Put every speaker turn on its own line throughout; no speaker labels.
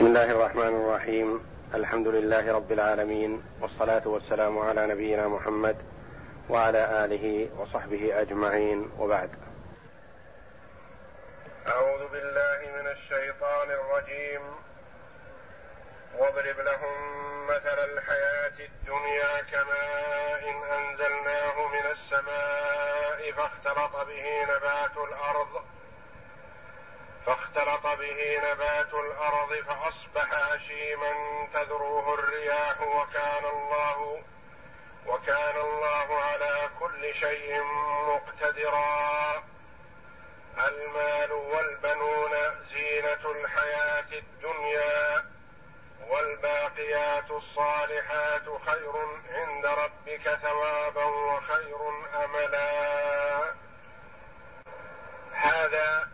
بسم الله الرحمن الرحيم. الحمد لله رب العالمين والصلاة والسلام على نبينا محمد وعلى آله وصحبه أجمعين. وبعد.
أعوذ بالله من الشيطان الرجيم. واضرب لهم مثل الحياة الدنيا كماء إن أنزلناه من السماء فاختلط به نبات الأرض فاختلط به نبات الأرض فأصبح هشيما تذروه الرياح وكان الله وكان الله على كل شيء مقتدرا. المال والبنون زينة الحياة الدنيا والباقيات الصالحات خير عند ربك ثوابا وخير أملا. هذا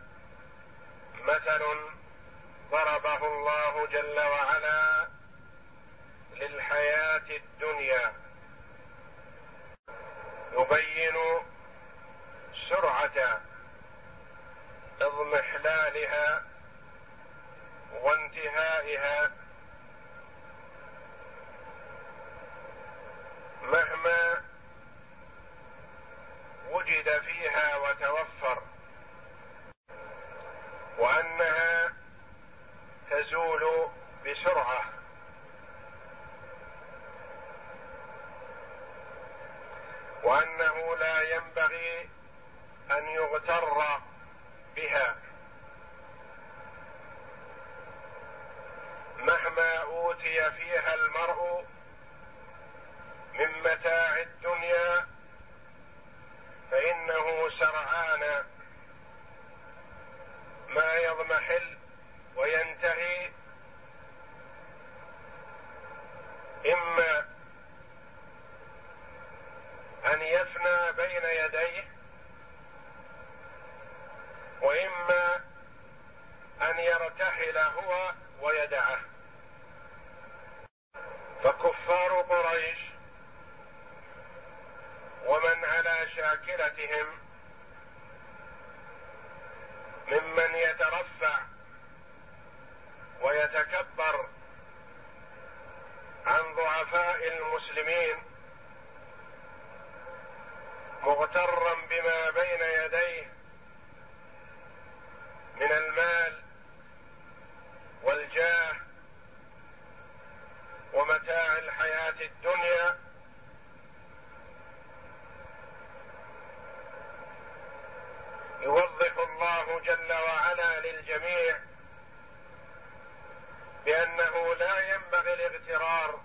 مثل ضربه الله جل وعلا للحياة الدنيا. يبين سرعة اضمحلالها وانتهائها مهما وجد فيها وتوفر. وأنها تزول بسرعة. وأنه لا ينبغي أن يغتر بها. مهما أوتي فيها المرء من متاع الدنيا فإنه سرعان ما يضمحل وينتهي إما أن يفنى بين يديه وإما أن يرتحل هو ويدعه. فكفار قريش ومن على شاكلتهم ممن يترفع ويتكبر عن ضعفاء المسلمين مغترا بما بين يديه من المال والجاه ومتاع الحياة الدنيا يوضح الله جل وعلا للجميع بأنه لا ينبغي الاغترار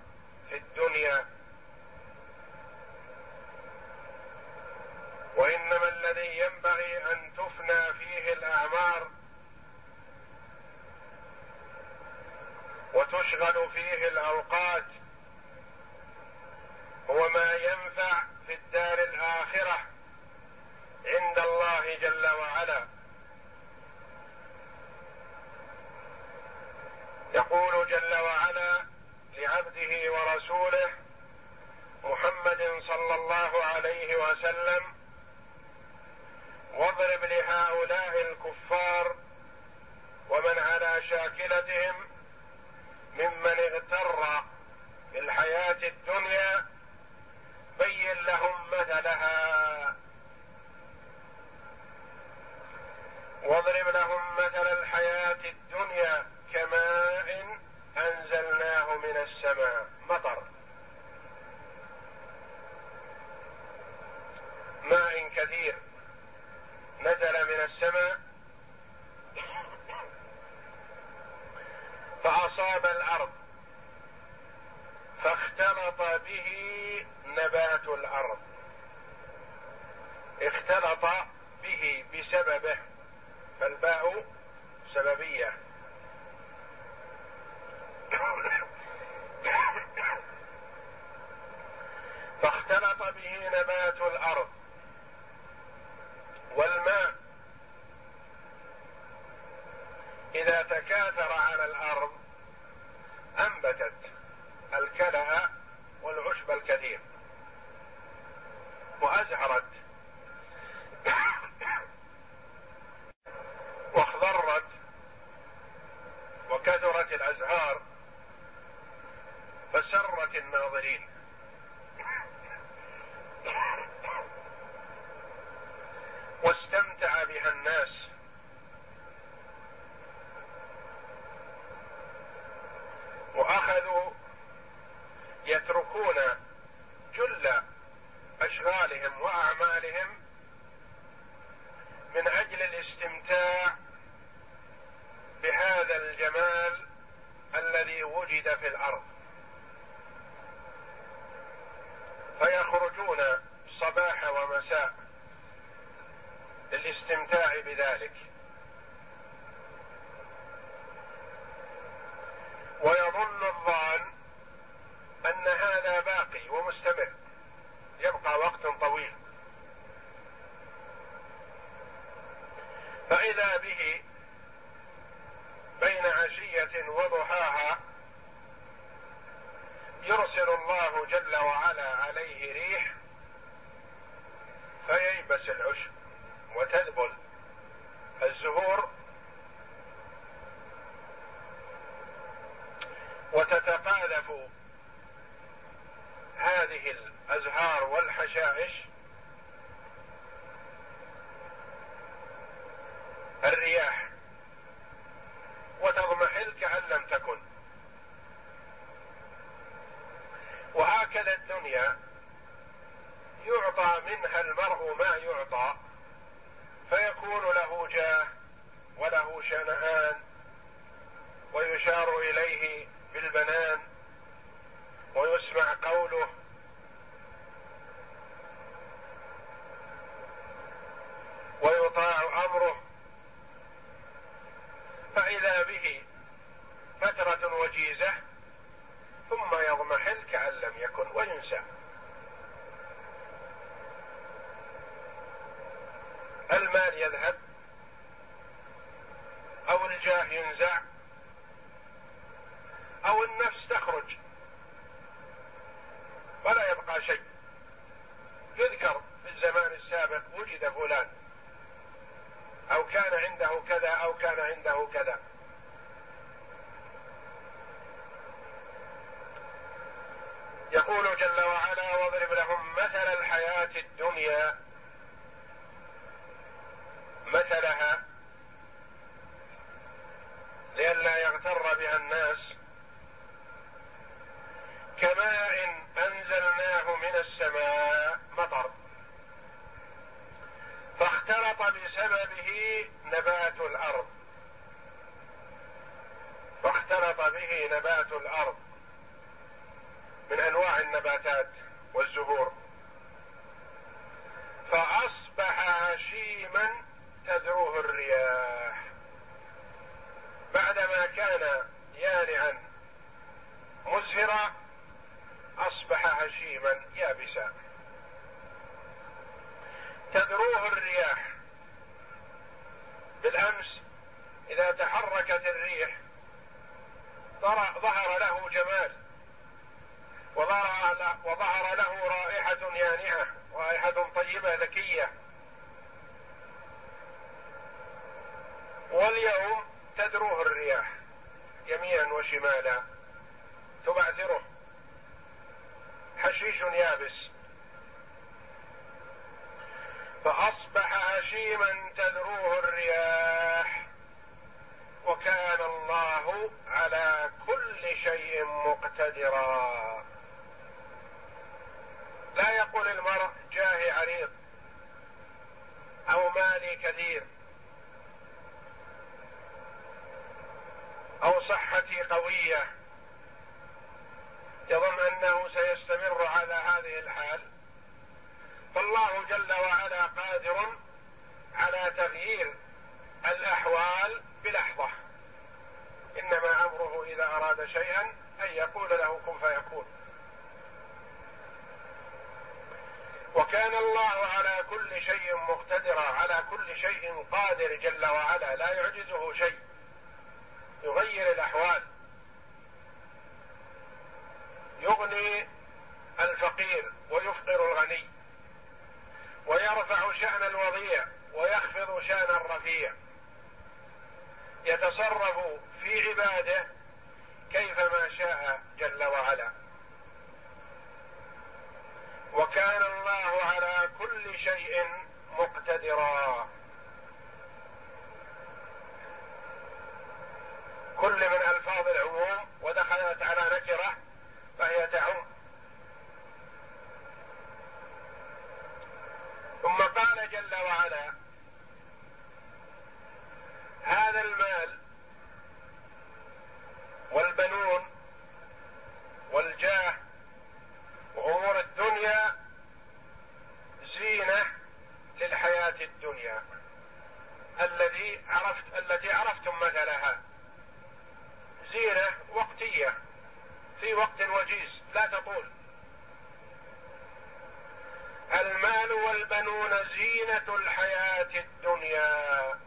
في الدنيا. وإنما الذي ينبغي أن تفنى فيه الأعمار وتشغل فيه الأوقات هو ما ينفع في الدار الآخرة. عند الله جل وعلا. يقول جل وعلا لعبده ورسوله محمد صلى الله عليه وسلم واضرب لهؤلاء الكفار ومن على شاكلتهم ممن اغتر بالحياة الدنيا. بين لهم مثلها. واضرب لهم مثل الحياة الدنيا كماء أنزلناه من السماء. مطر. ماء كثير. نزل من السماء. فأصاب الأرض. فاختلط به نبات الأرض. اختلط به بسببه. فالباء سببية. فاختلط به نبات الأرض. والماء إذا تكاثر على الأرض أنبتت الكلأ والعشب الكثير. وأزهرت. وكثرت الأزهار فسرت الناظرين. واستمتع بها الناس. وأخذوا يتركون جل أشغالهم وأعمالهم من أجل الاستمتاع بهذا الجمال الذي وجد في الأرض. فيخرجون صباح ومساء للاستمتاع بذلك. ويظن الظان أن هذا باقي ومستمر. يبقى وقت طويل. فإذا به بين عشية وضحاها يرسل الله جل وعلا عليه ريح فييبس العشب وتذبل الزهور وتتقاذف هذه الأزهار والحشائش الرياح. وتضمحل كأن لم تكن. وهكذا الدنيا يعطى منها المرء ما يعطى فيكون له جاه وله شنآن ويشار إليه بالبنان ويسمع قوله ويطاع امره فاذا به فترة وجيزة ثم يضمحل كأن لم يكن وينسى المال يذهب أو الجاه ينزع أو النفس تخرج ولا يبقى شيء يذكر في الزمان السابق وجد فلان أو كان عنده كذا أو كان عنده كذا يقول جل وعلا واضرب لهم مثل الحياة الدنيا مثلها لئلا يغتر بها الناس كماء انزلناه من السماء مطر فاختلط بسببه نبات الأرض. فاختلط به نبات الأرض من أنواع النباتات والزهور فأصبح هشيما تذروه الرياح. بعدما كان يانعا مزهرا أصبح هشيما يابسا. تذروه الرياح. بالأمس إذا تحركت الريح ظهر له جمال. وظهر له رائحة يانعة رائحة طيبة ذكية. واليوم تدروه الرياح يمينا وشمالا تبعثره. حشيش يابس. فأصبح هشيما تذروه الرياح وكان الله على كل شيء مقتدرا. لا يقول المرء جاهي عريض أو مالي كثير أو صحتي قوية يظن أنه سيستمر على هذه الحال. فالله جل وعلا قادر على تغيير الأحوال بلحظة. إنما أمره إذا أراد شيئا أن يقول له كن فيكون. وكان الله على كل شيء مقتدرا على كل شيء قادر جل وعلا لا يعجزه شيء. يغير الأحوال. يغني الفقير ويفقر الغني. ويرفع شأن الوضيع ويخفض شأن الرفيع. يتصرف في عباده كيفما شاء جل وعلا. وكان الله على كل شيء مقتدرا. كل من ألفاظ العموم ودخلت على نكرة فهي تعم جل وعلا هذا المال زينة الحياة الدنيا.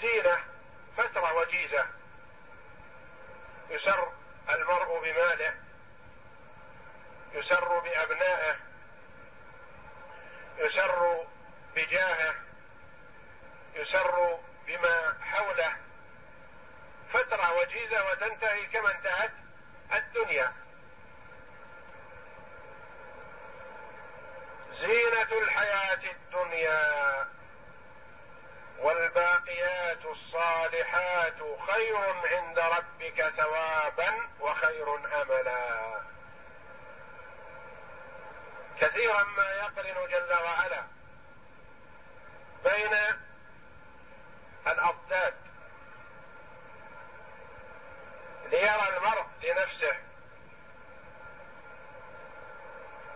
زينة فترة وجيزة. يسر المرء بماله. يسر بأبنائه. يسر بجاهه. يسر بما حوله. فترة وجيزة وتنتهي كما انتهت الدنيا. زينة الحياة الدنيا والباقيات الصالحات خير عند ربك ثوابا وخير املا. كثيرا ما يقرن جل وعلا بين الأضداد. ليرى المرء لنفسه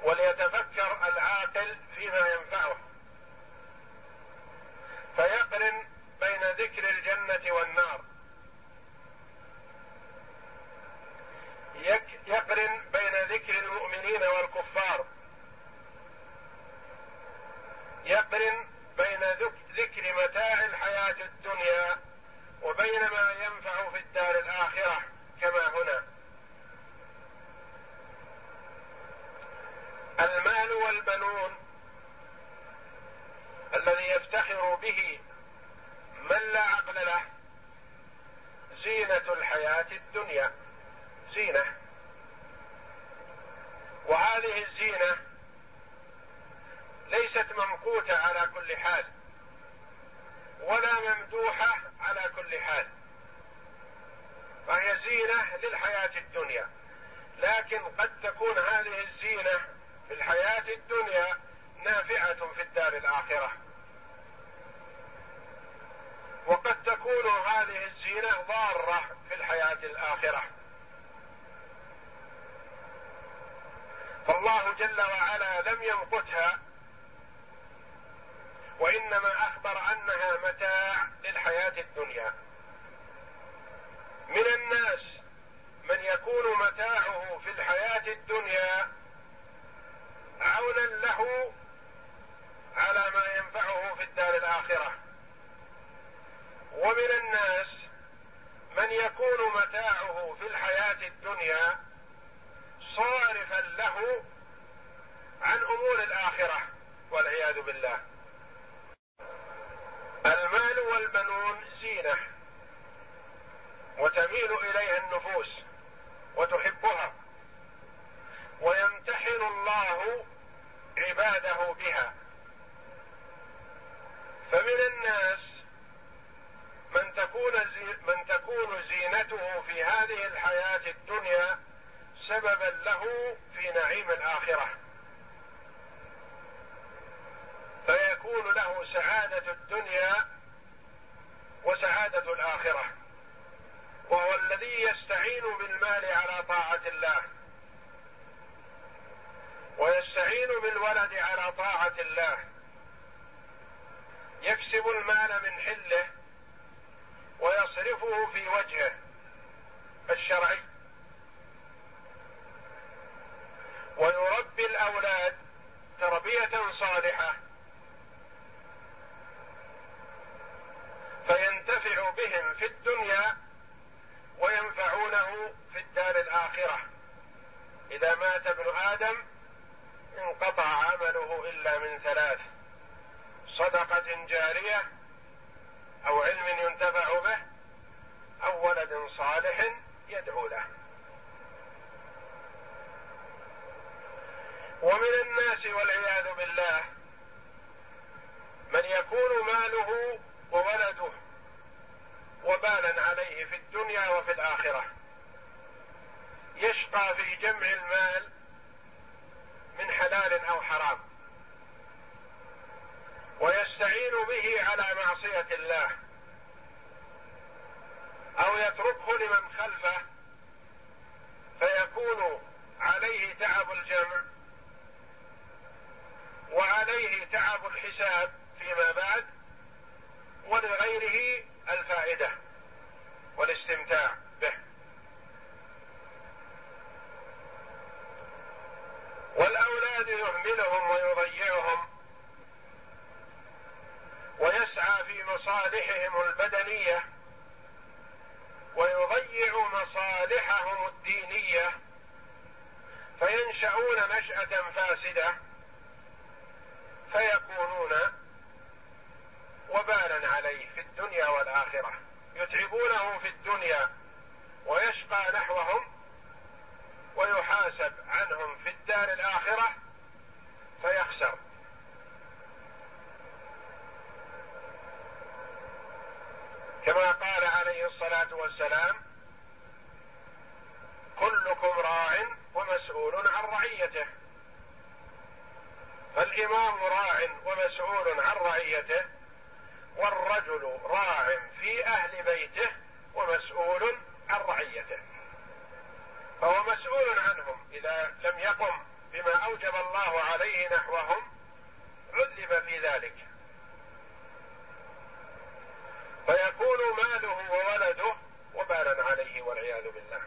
وليتفكر العاقل فيما ينفعه. فيقرن بين ذكر الجنة والنار. يقرن بين ذكر المؤمنين والكفار. يقرن بين ذكر متاع الحياة الدنيا وبين ما ينفع في الدار الآخرة كما هنا. المال والبنون الذي يفتخر به من لا عقل له. زينة الحياة الدنيا. زينة. وهذه الزينة ليست ممقوتة على كل حال ولا ممدوحة على كل حال. فهي زينة للحياة الدنيا. لكن قد تكون هذه الزينة في الحياة الدنيا نافعة في الدار الآخرة. وقد تكون هذه الزينة ضارة في الحياة الآخرة. فالله جل وعلا لم يمقتها وإنما أخبر أنها متاع للحياة الدنيا. من الناس من يكون متاعه في الحياة الدنيا عونا له على ما ينفعه في الدار الآخرة. ومن الناس من يكون متاعه في الحياة الدنيا صارفا له عن أمور الآخرة والعياذ بالله. المال والبنون زينة وتميل إليها النفوس وتحبها ويمتحن الله عباده بها فمن الناس من تكون من تكون زينته في هذه الحياة الدنيا سببا له في نعيم الآخرة. فيكون له سعادة الدنيا وسعادة الآخرة. وهو الذي يستعين بالمال على طاعة الله. ويستعين بالولد على طاعة الله. يكسب المال من حله ويصرفه في وجهه الشرعي. ويربي الأولاد تربية صالحة. فينتفع بهم في الدنيا وينفعونه في الدار الآخرة. إذا مات ابن آدم انقطع عمله إلا من ثلاث صدقة جارية أو علم ينتفع به أو ولد صالح يدعو له. ومن الناس والعياذ بالله. من يكون ماله وولده وبالا عليه في الدنيا وفي الآخرة. يشقى في جمع المال من حلال أو حرام. ويستعين به على معصية الله. أو يتركه لمن خلفه out. والسلام كلكم راع ومسؤول عن رعيته. فالإمام راع ومسؤول عن رعيته والرجل راع في أهل بيته ومسؤول عن رعيته. فهو مسؤول عنهم إذا لم يقم بما أوجب الله عليه نحوهم عذب في ذلك. فيكون ماله وولده وبالا عليه والعياذ بالله.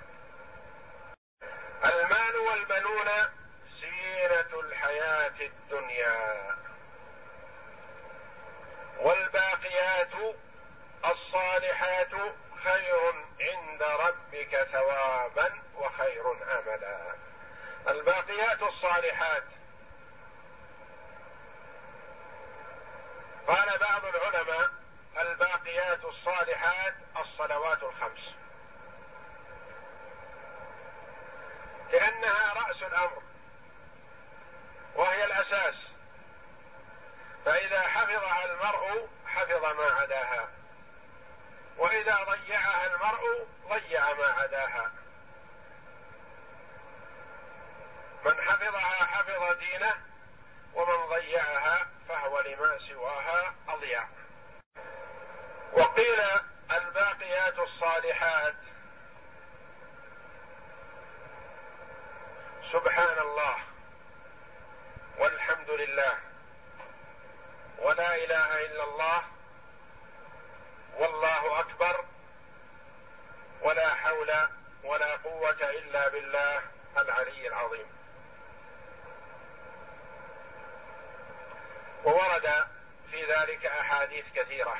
المال والبنون زينة الحياة الدنيا. والباقيات الصالحات خير عند ربك ثوابا وخير املا الباقيات الصالحات. قال بعض العلماء الباقيات الصالحات الصلوات الخمس. لأنها رأس الأمر وهي الأساس. فإذا حفظها المرء حفظ ما عداها. وإذا ضيعها المرء ضيع ما عداها. من حفظها حفظ دينه ومن ضيعها فهو لما سواها أضيع. وقيل الباقيات الصالحات. سبحان الله والحمد لله. ولا إله إلا الله والله أكبر. ولا حول ولا قوة إلا بالله العلي العظيم. وورد في ذلك أحاديث كثيرة.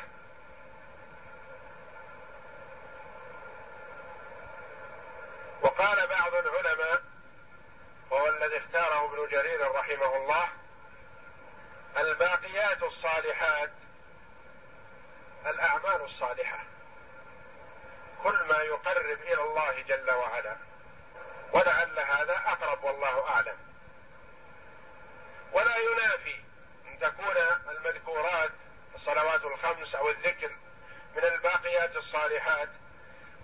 وقال بعض العلماء وهو الذي اختاره ابن جرير رحمه الله الباقيات الصالحات الأعمال الصالحة كل ما يقرب إلى الله جل وعلا. ولعل هذا أقرب والله أعلم. ولا ينافي أن تكون المذكورات الصلوات الخمس أو الذكر من الباقيات الصالحات.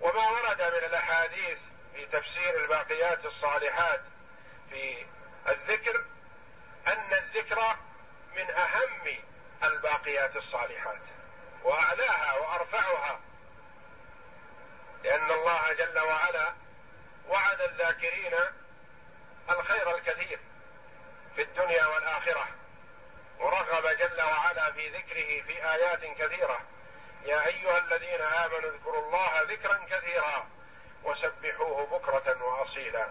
وما ورد من الأحاديث في تفسير الباقيات الصالحات في الذكر أن الذكر من أهم الباقيات الصالحات وأعلاها وأرفعها لأن الله جل وعلا وعد الذاكرين الخير الكثير في الدنيا والآخرة ورغب جل وعلا في ذكره في آيات كثيرة. يا أيها الذين آمنوا اذكروا الله ذكرا كثيرا. وسبحوه بكرة وأصيلا.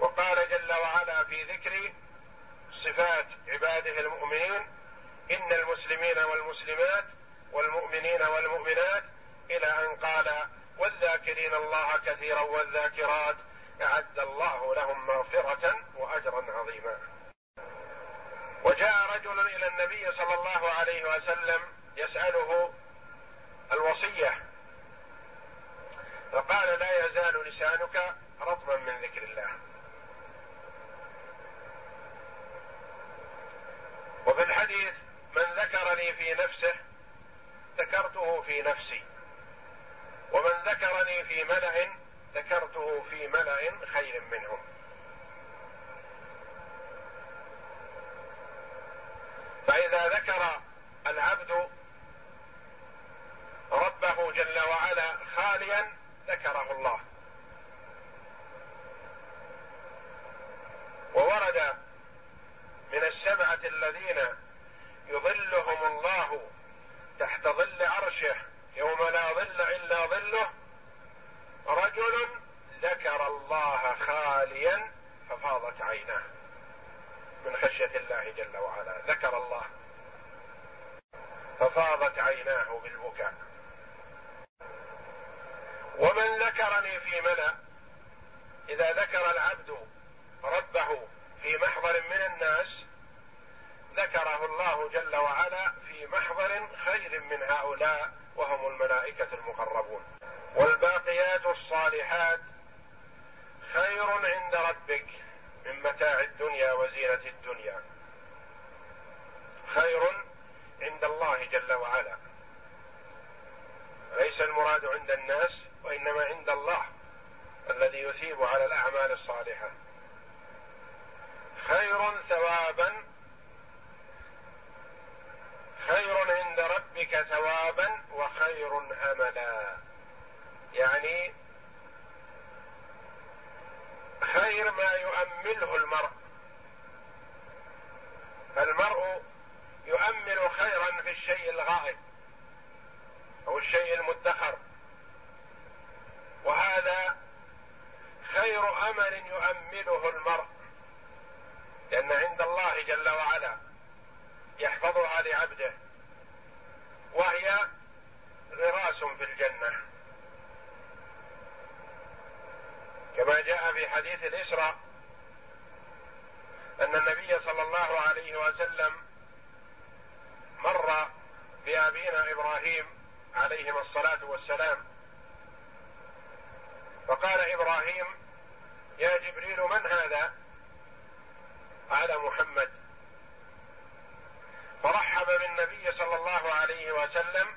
وقال جل وعلا في ذكر صفات عباده المؤمنين إن المسلمين والمسلمات والمؤمنين والمؤمنات إلى أن قال والذاكرين الله كثيرا والذاكرات أعد الله لهم مغفرة وأجرا عظيما. وجاء رجل إلى النبي صلى الله عليه وسلم يسأله الوصية فقال لا يزال لسانك رطبا من ذكر الله. وفي الحديث من ذكرني في نفسه ذكرته في نفسي. ومن ذكرني في ملأ ذكرته في ملأ خير منهم فإذا ذكر العبد ربه جل وعلا خاليا ذكره الله. وورد من السبعة الذين يظلهم الله تحت ظل عرشه يوم لا ظل إلا ظله رجل ذكر الله خاليا ففاضت عيناه من خشية الله جل وعلا ذكر الله ففاضت عيناه بالبكاء. ومن ذكرني في ملا إذا ذكر العبد ربه في محضر من الناس ذكره الله جل وعلا في محضر خير من هؤلاء وهم الملائكة المقربون. والباقيات الصالحات خير عند ربك من متاع الدنيا وزينة الدنيا. خير عند الله جل وعلا. ليس المراد عند الناس وإنما عند الله الذي يثيب على الأعمال الصالحة. خير ثوابا خير عند ربك ثوابا وخير املا. يعني خير ما يؤمله المرء. فالمرء يؤمل خيرا في الشيء الغائب أو الشيء المدخر. وهذا خير امل يؤمله المرء لأن عند الله جل وعلا يحفظها لعبده وهي غراس في الجنة. كما جاء في حديث الإسراء أن النبي صلى الله عليه وسلم مر بأبينا إبراهيم عليهما الصلاة والسلام فقال إبراهيم يا جبريل من هذا؟ قال محمد. فرحب بالنبي صلى الله عليه وسلم.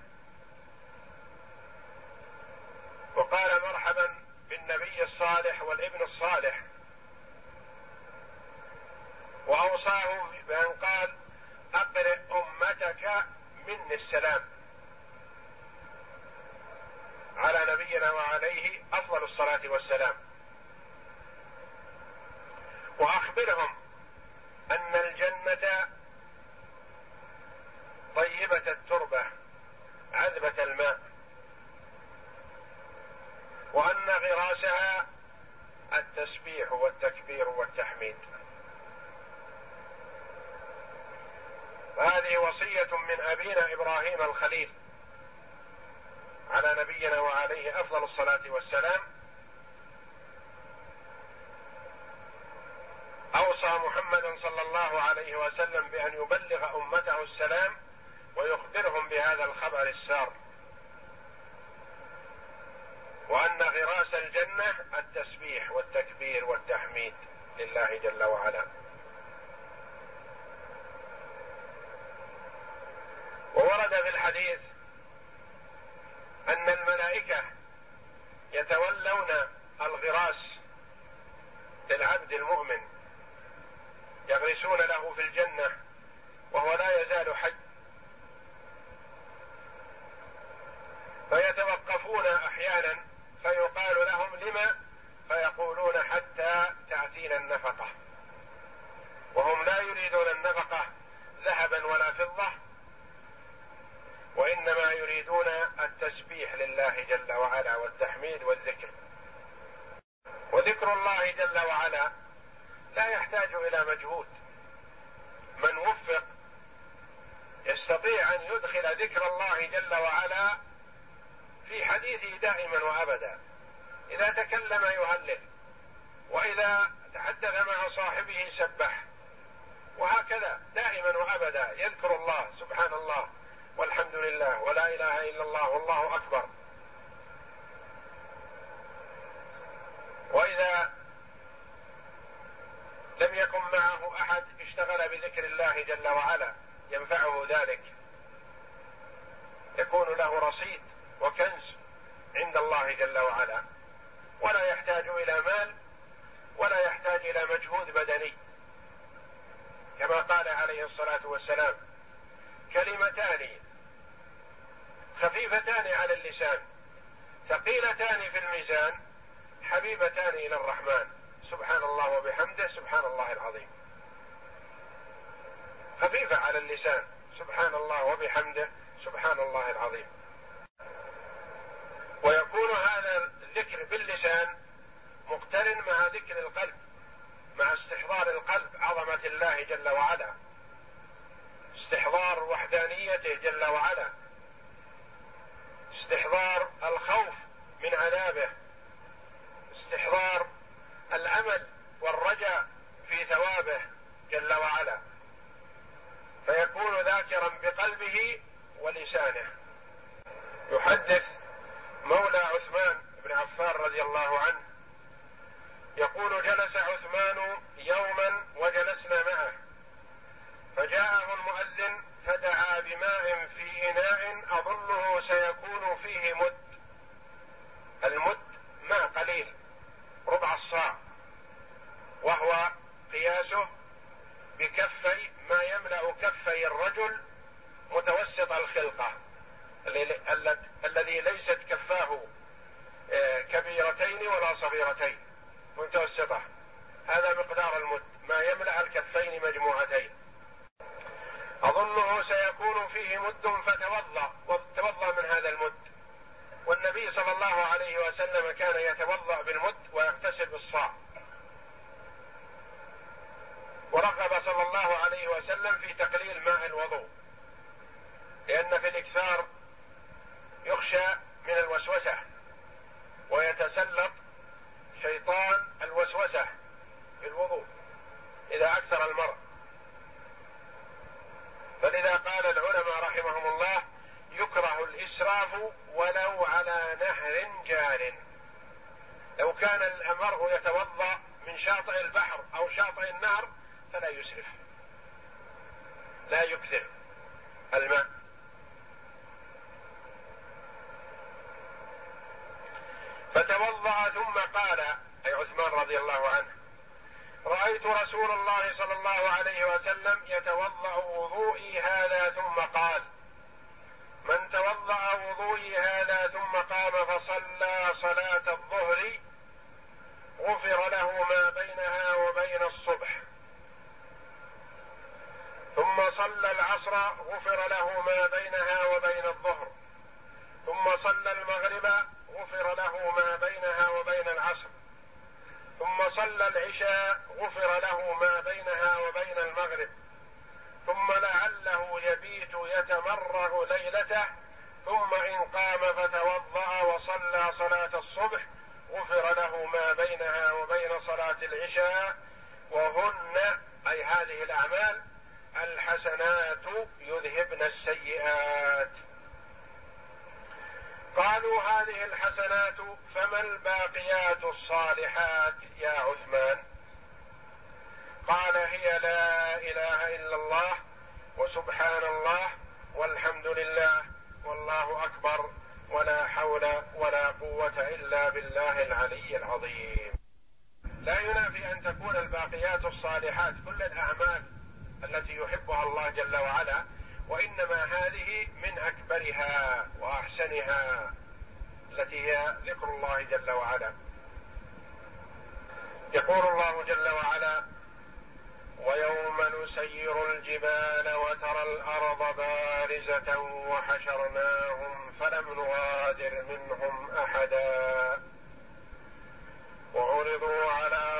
وقال مرحبا بالنبي الصالح والابن الصالح. وأوصاه بأن قال أقرئ أمتك مني السلام. على نبينا وعليه أفضل الصلاة والسلام. وأخبرهم أن الجنة طيبة التربة عذبة الماء. وأن غراسها التسبيح والتكبير والتحميد. هذه وصية من أبينا إبراهيم الخليل. على نبينا وعليه أفضل الصلاة والسلام. أوصى محمد صلى الله عليه وسلم بأن يبلغ أمته السلام ويخبرهم بهذا الخبر السار. وأن غراس الجنة التسبيح والتكبير والتحميد لله جل وعلا. وورد في الحديث أن الملائكة يتولون الغراس للعبد المؤمن يغرسون له في الجنة وهو لا يزال حي. فيتوقفون أحيانا فيقال لهم لما فيقولون حتى تاتينا النفقة. وهم لا يريدون النفقة ذهبا ولا فضة. يريدون التسبيح لله جل وعلا والتحميد والذكر. وذكر الله جل وعلا لا يحتاج إلى مجهود. من وفق يستطيع أن يدخل ذكر الله جل وعلا في حديثه دائما وأبدا. إذا تكلم يهلل وإذا تحدث مع صاحبه سبح. وهكذا دائما وأبدا يذكر الله سبحان الله. والحمد لله ولا إله إلا الله والله أكبر. وإذا لم يكن معه أحد اشتغل بذكر الله جل وعلا ينفعه ذلك. يكون له رصيد وكنز عند الله جل وعلا. ولا يحتاج إلى مال ولا يحتاج إلى مجهود بدني. كما قال عليه الصلاة والسلام كلمتان خفيفتان على اللسان ثقيلتان في الميزان حبيبتان إلى الرحمن. سبحان الله وبحمده سبحان الله العظيم. خفيفة على اللسان سبحان الله وبحمده سبحان الله العظيم. ويكون هذا الذكر باللسان مقترن مع ذكر القلب مع استحضار القلب عظمة الله جل وعلا. استحضار وحدانيته جل وعلا. استحضار الخوف من عذابه. استحضار الأمل والرجاء في ثوابه جل وعلا. فيكون ذاكرا بقلبه ولسانه. يحدث مولى عثمان بن عفان رضي الله عنه. يقول جلس عثمان يوما وجلسنا معه. فجاءه المؤذن فدعا بماء في إناء أظنه سيكون فيه مد. المد ماء قليل ربع الصاع وهو قياسه بكفي ما يملأ كفي الرجل متوسط الخلقة الذي ليست كفاه آه، كبيرتين ولا صغيرتين متوسطة. هذا مقدار المد ما يملأ الكفين مجموعتين. أظنه سيكون فيه مد فتوضأ وتوضأ من هذا المد. والنبي صلى الله عليه وسلم كان يتوضأ بالمد ويغتسل بالصاع. ورغب صلى الله عليه وسلم في تقليل ماء الوضوء لأن في الإكثار يخشى من الوسوسة ويتسلط شيطان الوسوسة في الوضوء إذا أكثر المرء. فلذا قال العلماء رحمهم الله يكره الإسراف ولو على نهر جار. لو كان المرء يتوضأ من شاطئ البحر أو شاطئ النهر فلا يسرف. لا يكثر الماء فتوضا ثم قال اي عثمان رضي الله عنه رايت رسول الله صلى الله عليه وسلم يتوضأ وضوئي هذا ثم قال. من توضأ وضوئي هذا ثم قام فصلى صلاة الظهر غفر له ما بينها وبين الصبح. ثم صلى العصر غفر له ما بينها وبين الظهر. ثم صلى المغرب غفر له ما بينها وبين العصر. ثم صلى العشاء غفر له ما بينها وبين المغرب. ثم لعله يبيت يتمرغ ليلته ثم إن قام فتوضأ وصلى صلاة الصبح غفر له ما بينها وبين صلاة العشاء. وهن أي هذه الأعمال الحسنات يذهبن السيئات. قالوا هذه الحسنات فما الباقيات الصالحات يا عثمان؟ قال هي لا إله إلا الله وسبحان الله والحمد لله والله أكبر ولا حول ولا قوة إلا بالله العلي العظيم. لا ينافي أن تكون الباقيات الصالحات كل الأعمال التي يحبها الله جل وعلا وإنما هذه من أكبرها وأحسنها التي هي ذكر الله جل وعلا. يقول الله جل وعلا ويوم نسير الجبال وترى الأرض بارزة وحشرناهم فلم نغادر منهم أحدا. وعرضوا على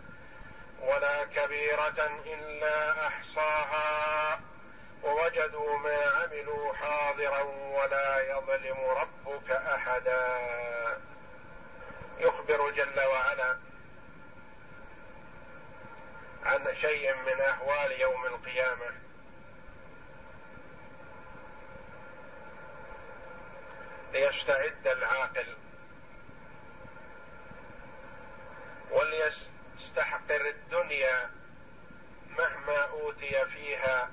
ولا كبيرة إلا أحصاها ووجدوا ما عملوا حاضرا ولا يظلم ربك أحدا. يخبر جل وعلا عن شيء من أحوال يوم القيامة. ليستعد العاقل يستحقر الدنيا مهما أوتي فيها.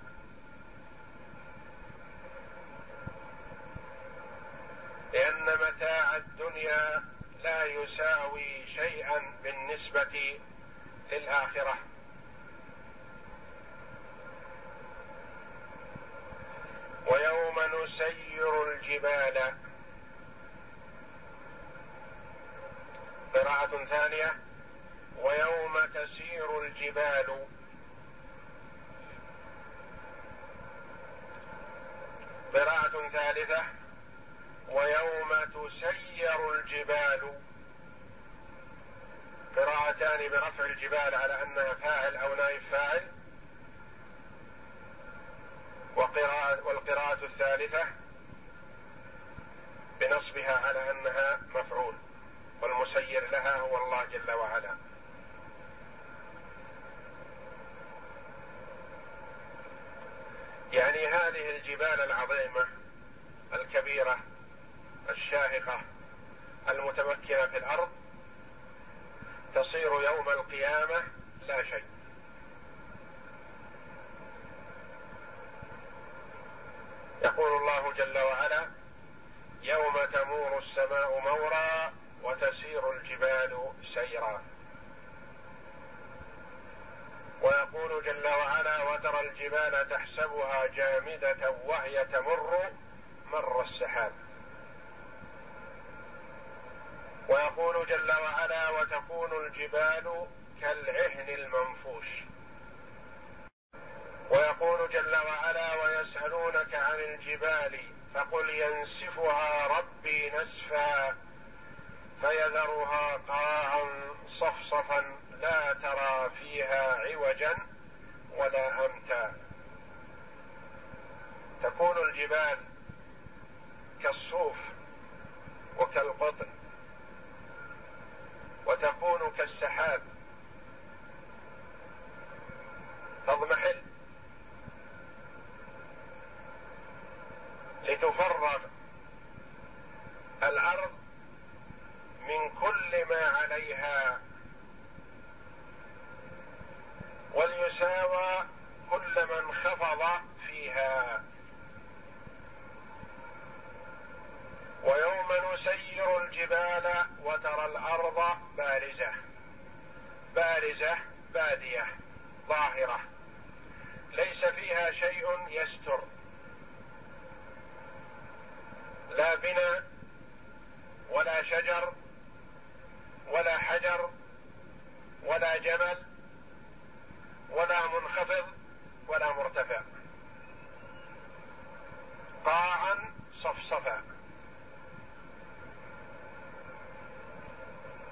لأن متاع الدنيا لا يساوي شيئا بالنسبة للآخرة. ويوم نسير الجبال. قراءة ثانية. ويوم تسير الجبال. قراءة ثالثة. ويوم تسير الجبال. قراءتان برفع الجبال على أنها فاعل أو نائب فاعل. وقراءة والقراءة الثالثة بنصبها على أنها مفعول. والمسير لها هو الله جل وعلا. يعني هذه الجبال العظيمة الكبيرة الشاهقة المتمكنة في الأرض تصير يوم القيامة لا شيء. يقول الله جل وعلا يوم تمور السماء مورا وتسير الجبال سيرا. ويقول جل وعلا وترى الجبال تحسبها جامدة وهي تمر مر السحاب. ويقول جل وعلا وتكون الجبال كالعهن المنفوش. ويقول جل وعلا ويسألونك عن الجبال فقل ينسفها ربي نسفا فيذرها قاعا صفصفا لا ترى فيها عوجا ولا امتا تكون الجبال كالصوف وكالقطن وتكون كالسحاب. تضمحل لتفرغ الأرض من كل ما عليها وليساوى كل من خفض فيها. ويوم نسير الجبال وترى الأرض بارزة بارزة بادية ظاهرة. ليس فيها شيء يستر. لا بناء ولا شجر ولا حجر ولا جبل ولا منخفض ولا مرتفع. قاعا صفصفا.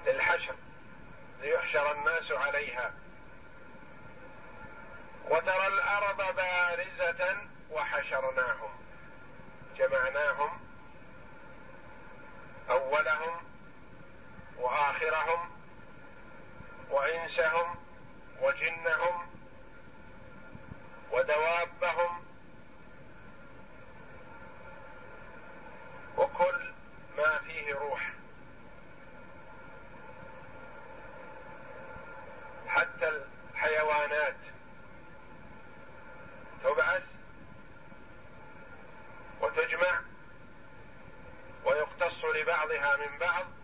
للحشر ليحشر الناس عليها. وترى الأرض بارزة وحشرناهم جمعناهم أولهم وآخرهم وإنسهم وجنهم ودوابهم وكل ما فيه روح. حتى الحيوانات تبعث وتجمع ويقتص لبعضها من بعض.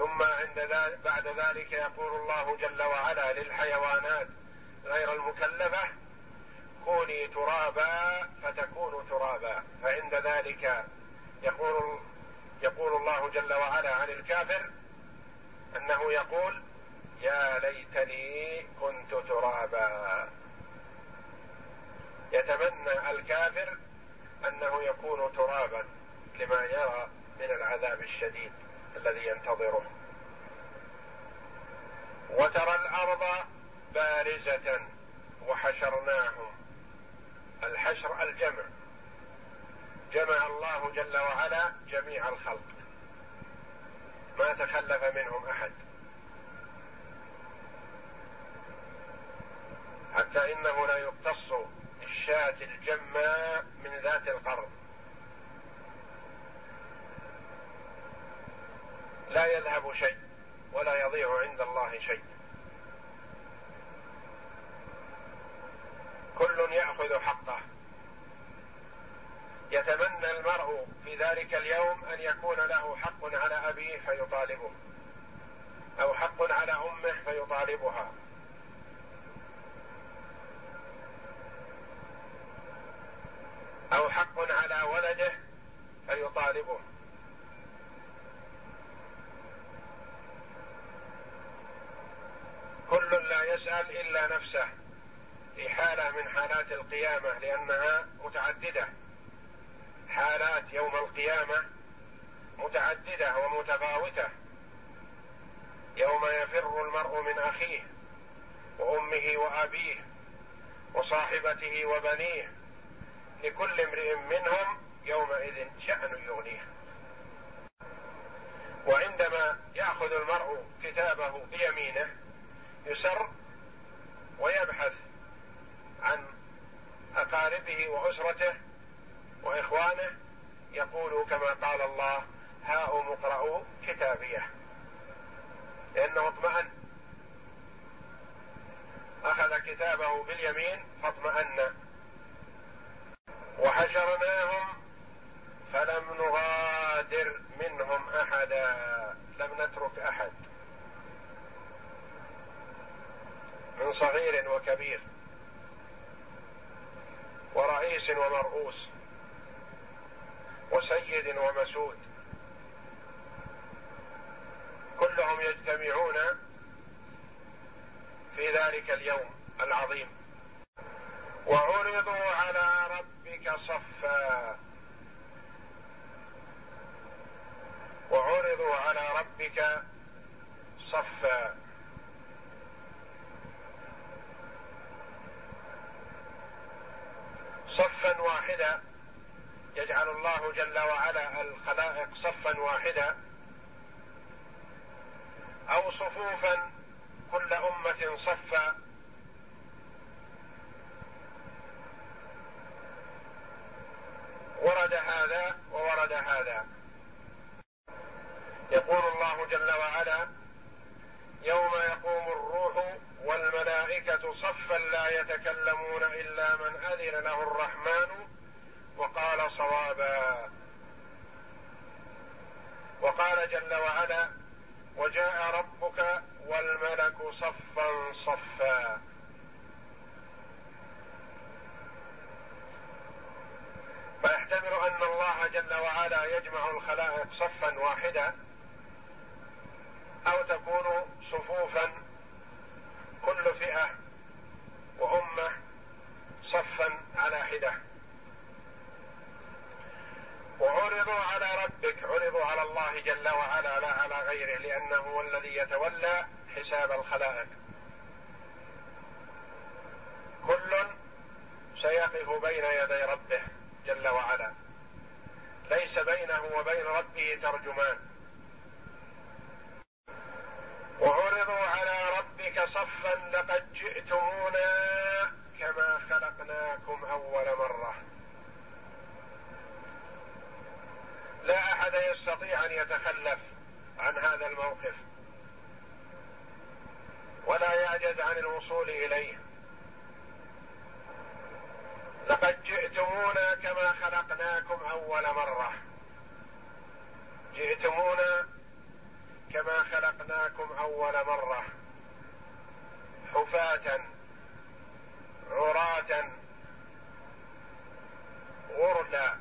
ثم عند ذلك بعد ذلك يقول الله جل وعلا للحيوانات غير المكلفة كوني ترابا فتكون ترابا. فعند ذلك يقول يقول الله جل وعلا عن الكافر أنه يقول يا ليتني كنت ترابا. يتمنى الكافر أنه يكون ترابا لما يرى من العذاب الشديد. الذي ينتظره. وترى الأرض بارزة وحشرناهم. الحشر الجمع. جمع الله جل وعلا جميع الخلق. ما تخلف منهم أحد. حتى إنه لا يقتص الشاة الجماء من ذات القرن. لا يذهب شيء ولا يضيع عند الله شيء. كل يأخذ حقه. يتمنى المرء في ذلك اليوم أن يكون له حق على أبيه فيطالبه أو حق على أمه فيطالبها. أو حق على ولده فيطالبه. كل لا يسأل إلا نفسه في حالة من حالات القيامة لأنها متعددة. حالات يوم القيامة متعددة ومتفاوتة. يوم يفر المرء من أخيه وأمه وأبيه وصاحبته وبنيه لكل امرئ منهم يومئذ شأن يغنيه. وعندما يأخذ المرء كتابه بيمينه يسر ويبحث عن أقاربه وأسرته وإخوانه يقول كما قال الله هاؤم اقرأوا كتابيه. لأنه اطمأن. أخذ كتابه باليمين فاطمأن. وحشرناهم فلم نغادر منهم أحدا لم نترك أحد. من صغير وكبير ورئيس ومرؤوس وسيد ومسود. كلهم يجتمعون في ذلك اليوم العظيم. وعرضوا على ربك صفا. وعرضوا على ربك صفا. صفا واحدا يجعل الله جل وعلا الخلائق صفا واحدا أو صفوفا كل أمة صفا ورد هذا وورد هذا. يقول الله جل وعلا يوم يقوم الروح والملائكة صفا لا يتكلمون إلا من أذن له الرحمن وقال صوابا. وقال جل وعلا وجاء ربك والملك صفا صفا. فيحتمل أن الله جل وعلا يجمع الخلائق صفا واحدا أو تكون صفوفا كل فئة وأمة صفا على حدة. وعرضوا على ربك عرضوا على الله جل وعلا لا على غيره لأنه هو الذي يتولى حساب الخلائق. كل سيقف بين يدي ربه جل وعلا. ليس بينه وبين ربه ترجمان. وعرضوا على ربك صفا لقد جئتمونا كما خلقناكم أول مرة. لا أحد يستطيع أن يتخلف عن هذا الموقف ولا يعجز عن الوصول إليه. لقد جئتمونا كما خلقناكم أول مرة. جئتمونا كما خلقناكم أول مرة. حفاة عراة غرلا.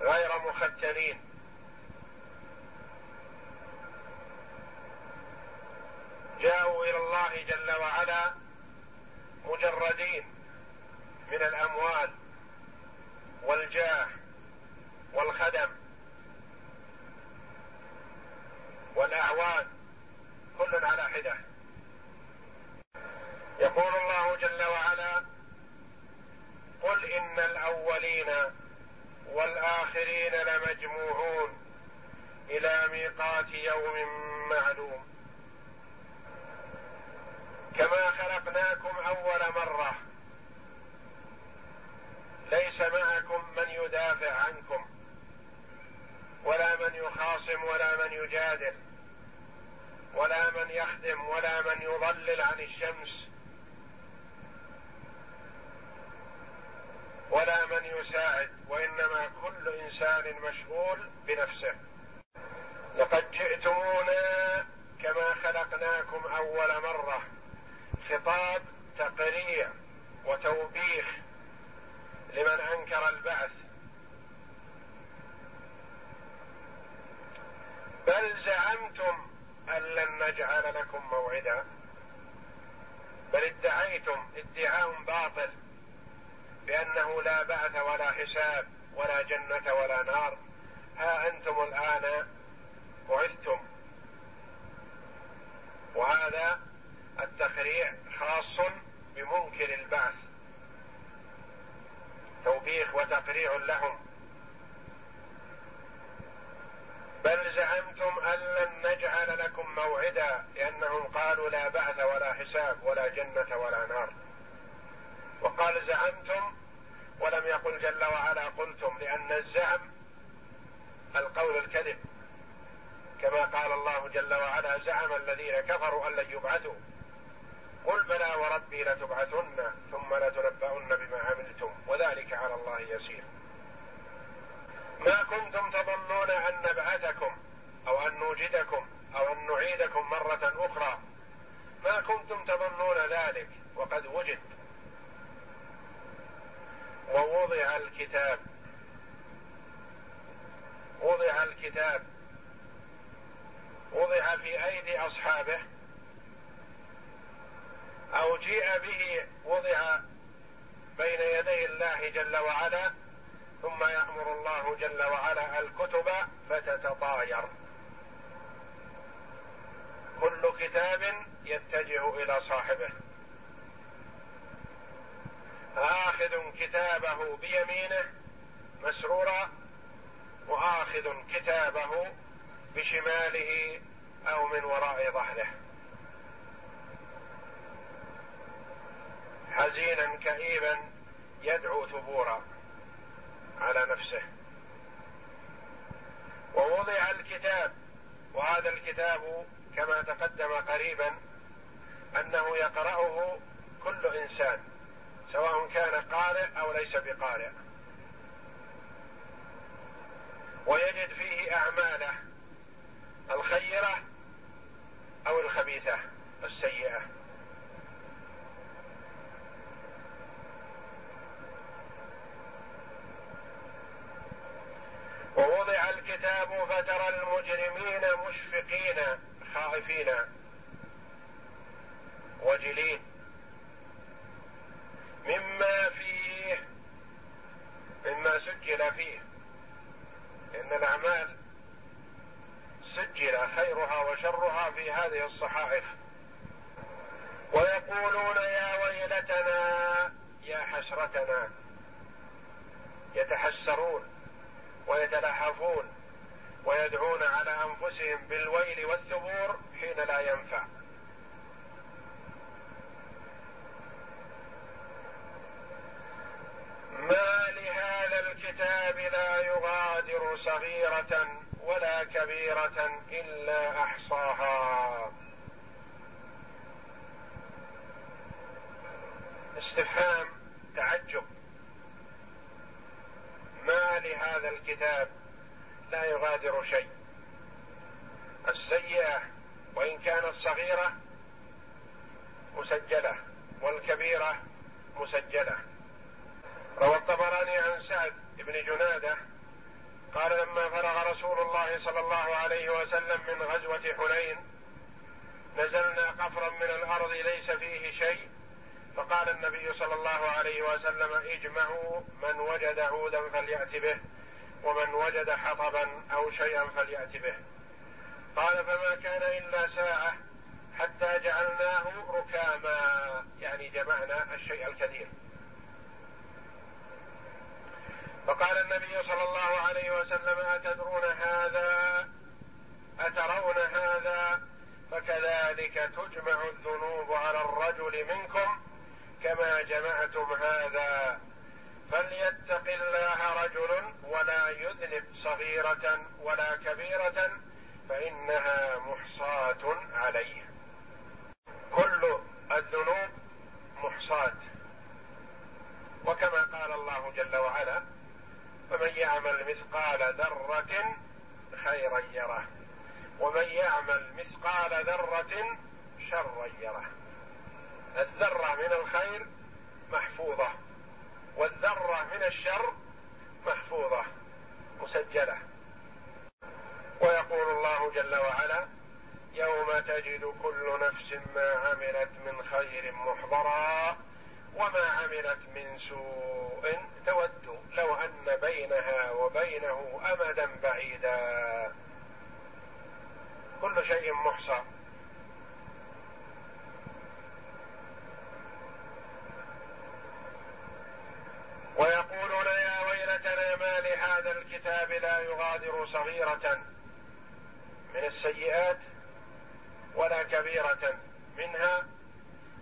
غير مختنين جاءوا إلى الله جل وعلا مجردين من الأموال والجاه. والخدم والأعوان كل على حدة. يقول الله جل وعلا قل إن الأولين والآخرين لمجموعون إلى ميقات يوم معلوم. كما خلقناكم أول مرة ليس معكم من يدافع عنكم. ولا من يخاصم ولا من يجادل ولا من يخدم ولا من يضلل عن الشمس ولا من يساعد وإنما كل إنسان مشغول بنفسه. لقد جئتمونا كما خلقناكم أول مرة. خطاب تقريع وتوبيخ لمن أنكر البعث. بل زعمتم أن لن نجعل لكم موعدا. بل ادعيتم ادعاء باطل بأنه لا بعث ولا حساب ولا جنة ولا نار. ها أنتم الآن بعثتم. وهذا التقريع خاص بمنكر البعث. توبيخ وتقريع لهم. بل زعمتم أن لن نجعل لكم موعدا لأنهم قالوا لا بعث ولا حساب ولا جنة ولا نار. وقال زعمتم ولم يقل جل وعلا قلتم لأن الزعم القول الكذب. كما قال الله جل وعلا زعم الذين كفروا أن لن يبعثوا. قل بلى وربي لتبعثن ثم لتنبؤن بما عملتم وذلك على الله يسير. ما كنتم تظنون أن نبعثكم أو أن نوجدكم أو أن نعيدكم مرة أخرى. ما كنتم تظنون ذلك وقد وجد ووضع الكتاب. وضع الكتاب. وضع في أيدي أصحابه. أو جيء به وضع بين يدي الله جل وعلا. ثم يأمر الله جل وعلا الكتب فتتطاير. كل كتاب يتجه إلى صاحبه. آخذ كتابه بيمينه مسرورا وآخذ كتابه بشماله أو من وراء ظهره. حزينا كئيبا يدعو ثبورا. على نفسه. ووضع الكتاب وهذا الكتاب كما تقدم قريبا أنه يقرأه كل إنسان سواء كان قارئ أو ليس بقارئ. ويجد فيه أعماله الخيرة أو الخبيثة السيئة ووضع الكتاب فترى المجرمين مشفقين خائفين. وجلين. مما فيه مما سجل فيه. إن الأعمال سجل خيرها وشرها في هذه الصحائف. ويقولون يا ويلتنا يا حسرتنا. يتحسرون ويتلهفون. ويدعون على أنفسهم بالويل والثبور حين لا ينفع. ما لهذا الكتاب لا يغادر صغيرة ولا كبيرة إلا أحصاها. استفهام تعجب. ما لهذا الكتاب؟ لا يغادر شيء. السيئة وإن كانت صغيرة مسجلة والكبيرة مسجلة. روى الطبراني عن سعد بن جنادة قال لما فرغ رسول الله صلى الله عليه وسلم من غزوة حنين نزلنا قفرا من الأرض ليس فيه شيء فقال النبي صلى الله عليه وسلم اجمعوا من وجد عودا فليأت به. ومن وجد حطبا أو شيئا فليأت به. قال فما كان إلا ساعة حتى جعلناه ركاما يعني جمعنا الشيء الكثير. فقال النبي صلى الله عليه وسلم أتدرون هذا؟ أترون هذا؟ فكذلك تجمع الذنوب على الرجل منكم كما جمعتم هذا. فليتق الله رجل ولا يذنب صغيرة ولا كبيرة فإنها محصاة عليه. كل الذنوب محصاة. وكما قال الله جل وعلا فمن يعمل مثقال ذرة خيرا يره. ومن يعمل مثقال ذرة شرا يره. الذرة من الخير محفوظة. والذرة من الشر محفوظة مسجلة. ويقول الله جل وعلا يوم تجد كل نفس ما عملت من خير محضرا وما عملت من سوء تود لو أن بينها وبينه أمدا بعيدا. كل شيء محصى. ويقولون يا ويلتنا ما لهذا الكتاب لا يغادر صغيرة من السيئات ولا كبيرة منها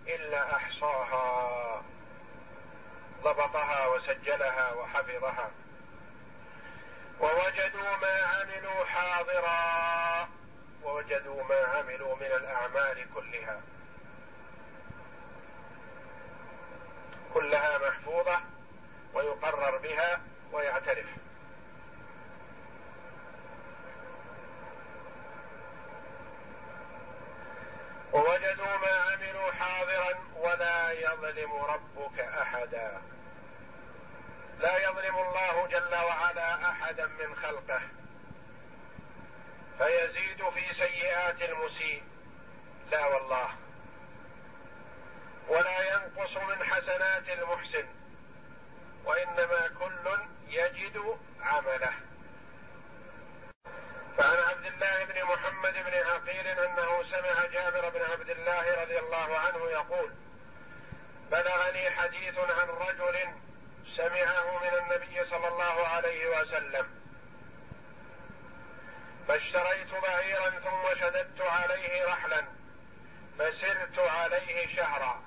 إلا أحصاها. ضبطها وسجلها وحفظها. ووجدوا ما عملوا حاضرا. ووجدوا ما عملوا من الأعمال كلها. كلها محفوظة. ويقرر بها ويعترف. ووجدوا ما عملوا حاضرا ولا يظلم ربك احدا. لا يظلم الله جل وعلا احدا من خلقه. فيزيد في سيئات المسيء. لا والله. ولا ينقص من حسنات المحسن. وإنما كل يجد عمله. فعن عبد الله بن محمد بن عقيل أنه سمع جابر بن عبد الله رضي الله عنه يقول بلغني حديث عن رجل سمعه من النبي صلى الله عليه وسلم. فاشتريت بعيرا ثم شددت عليه رحلا فسرت عليه شهرا.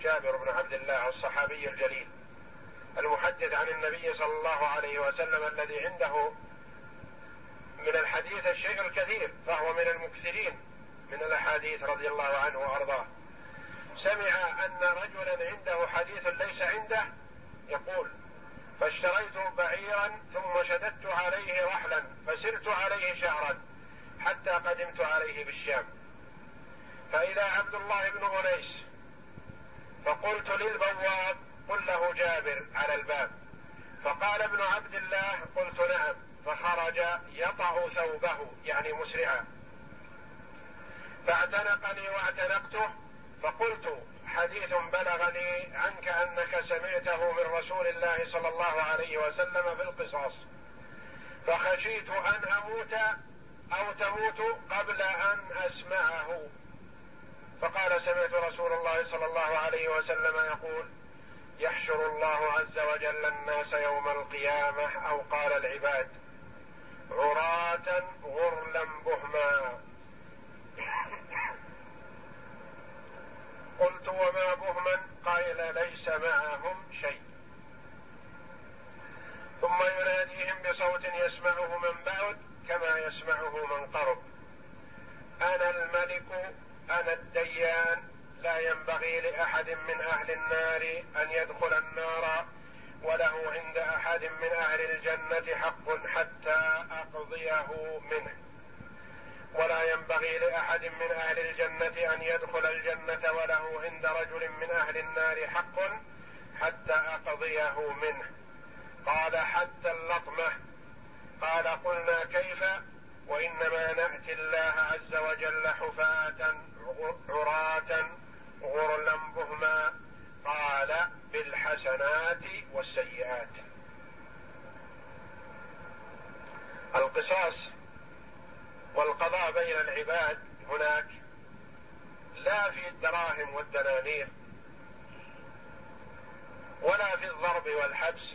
جابر بن عبد الله الصحابي الجليل. المحدث عن النبي صلى الله عليه وسلم الذي عنده من الحديث الشيء الكثير فهو من المكثرين من الأحاديث رضي الله عنه وأرضاه. سمع أن رجلا عنده حديث ليس عنده يقول فاشتريت بعيرا ثم شددت عليه رحلا فسرت عليه شهرا حتى قدمت عليه بالشام. فإذا عبد الله بن أنيس فقلت للبواب قل له جابر على الباب. فقال ابن عبد الله قلت نعم. فخرج يطأ ثوبه يعني مسرعا. فاعتنقني واعتنقته فقلت حديث بلغني عنك أنك سمعته من رسول الله صلى الله عليه وسلم في القصاص. فخشيت أن أموت أو تموت قبل أن أسمعه. فقال سمعت رسول الله صلى الله عليه وسلم يقول يحشر الله عز وجل الناس يوم القيامة أو قال العباد عراة غرلا بهما. قلت وما بهما؟ قال ليس معهم شيء. ثم يناديهم بصوت يسمعه من بعد كما يسمعه من قرب. أنا الملك أنا الديان ينبغي لأحد من أهل النار أن يدخل النار وله عند أحد من أهل الجنة حق حتى أقضيه منه. ولا ينبغي لأحد من أهل الجنة أن يدخل الجنة وله عند رجل من أهل النار حق حتى أقضيه منه. قال حتى اللطمة. قال قلنا كيف؟ وإنما نأتي الله عز وجل حفاة عراة غرلا بهما قال بالحسنات والسيئات. القصاص والقضاء بين العباد هناك لا في الدراهم والدنانير ولا في الضرب والحبس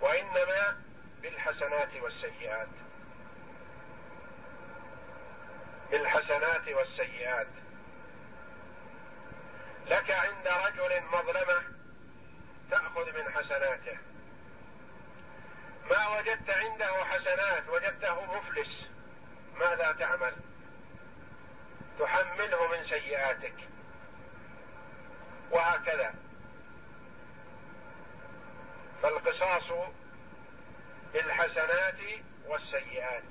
وإنما بالحسنات والسيئات. بالحسنات والسيئات. لك عند رجل مظلمة تأخذ من حسناته. ما وجدت عنده حسنات وجدته مفلس. ماذا تعمل؟ تحمله من سيئاتك. وهكذا. فالقصاص بالحسنات والسيئات.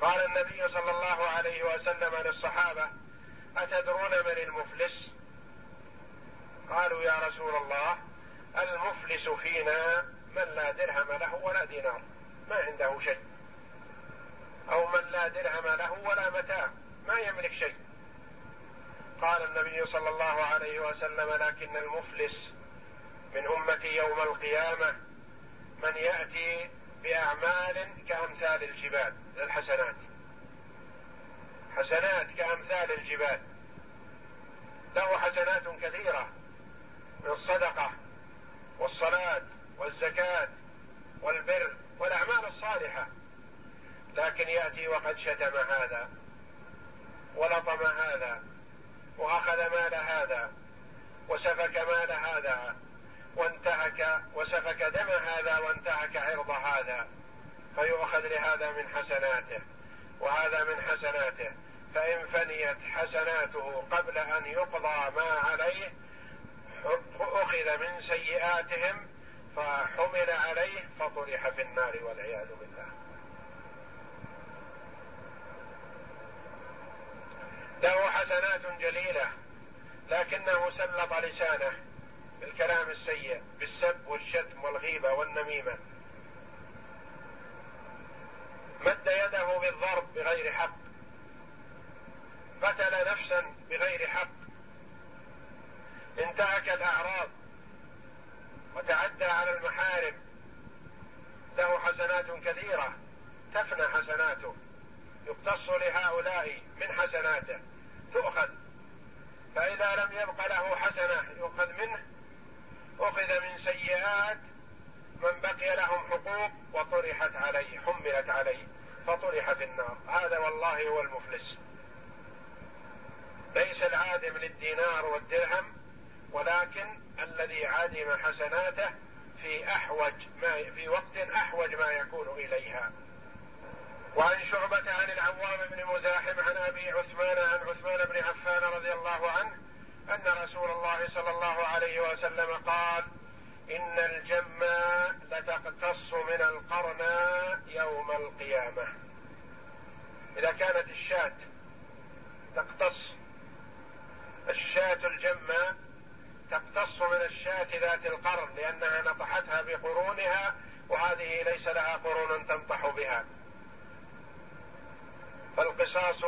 قال النبي صلى الله عليه وسلم للصحابة أتدرون من المفلس؟ قالوا يا رسول الله المفلس فينا من لا درهم له ولا دينار ما عنده شيء. أو من لا درهم له ولا متاع ما يملك شيء. قال النبي صلى الله عليه وسلم لكن المفلس من أمتي يوم القيامة من يأتي بأعمال كأمثال الجبال الحسنات حسنات كأمثال الجبال. له حسنات كثيرة. من الصدقة والصلاة والزكاة والبر والأعمال الصالحة. لكن يأتي وقد شتم هذا ولطم هذا وأخذ مال هذا وسفك مال هذا وانتهك وسفك دم هذا وانتهك عرض هذا. فيؤخذ لهذا من حسناته وهذا من حسناته. فإن فنيت حسناته قبل أن يقضى ما عليه أخذ من سيئاتهم فحمل عليه فطرح في النار والعياذ بالله. له حسنات جليلة لكنه سلط لسانه بالكلام السيء بالسب والشتم والغيبة والنميمة. مد يده بالضرب بغير حق. قتل نفسا بغير حق. انتهك الأعراض وتعدى على المحارم. له حسنات كثيرة تفنى حسناته. يقتص لهؤلاء من حسناته. تؤخذ. فإذا لم يبق له حسنة يؤخذ منه. أخذ من سيئات من بقي لهم حقوق وطرحت عليه حملت عليه فطرح في النار. هذا والله هو المفلس. ليس العادم للدينار والدرهم ولكن الذي عدم حسناته في أحوج ما في وقت أحوج ما يكون إليها. وعن شعبة عن العوام بن مزاحم عن أبي عثمان عن عثمان بن عفان رضي الله عنه أن رسول الله صلى الله عليه وسلم قال إن الجمة لتقتص من القرنى يوم القيامة. إذا كانت الشاة تقتص الشاة الجمة تقتص من الشاة ذات القرن لأنها نطحتها بقرونها وهذه ليس لها قرون تنطح بها. فالقصاص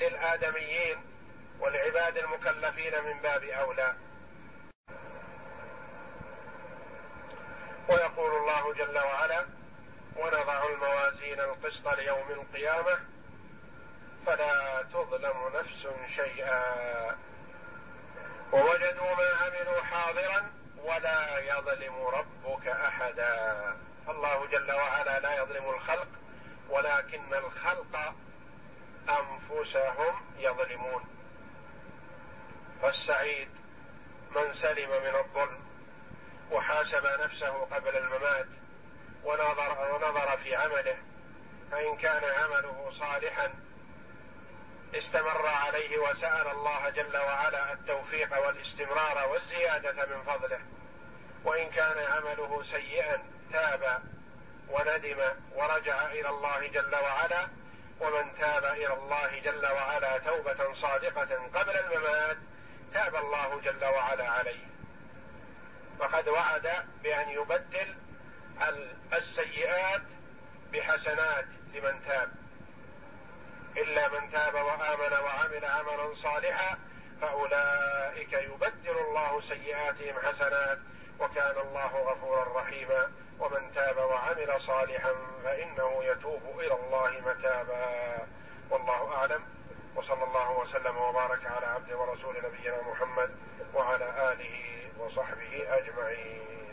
للآدميين والعباد المكلفين من باب أولى. ويقول الله جل وعلا ونضع الموازين القسط ليوم القيامة فلا تظلم نفس شيئا. ووجدوا ما عملوا حاضرا ولا يظلم ربك أحدا. الله جل وعلا لا يظلم الخلق ولكن الخلق أنفسهم يظلمون. فالسعيد من سلم من الظلم وحاسب نفسه قبل الممات ونظر ونظر في عمله فإن كان عمله صالحا استمر عليه وسأل الله جل وعلا التوفيق والاستمرار والزيادة من فضله. وإن كان عمله سيئا تاب وندم ورجع إلى الله جل وعلا. ومن تاب إلى الله جل وعلا توبة صادقة قبل الممات تاب الله جل وعلا عليه. وقد وعد بأن يبدل السيئات بحسنات لمن تاب. إلا من تاب وآمن وعمل عملا صالحا فأولئك يبدل الله سيئاتهم حسنات وكان الله غفورا رحيما. ومن تاب وعمل صالحا فإنه يتوب إلى الله متابا. والله أعلم. وصلى الله وسلم وبارك على عبد ورسول نبينا محمد وعلى آله وصحبه أجمعين.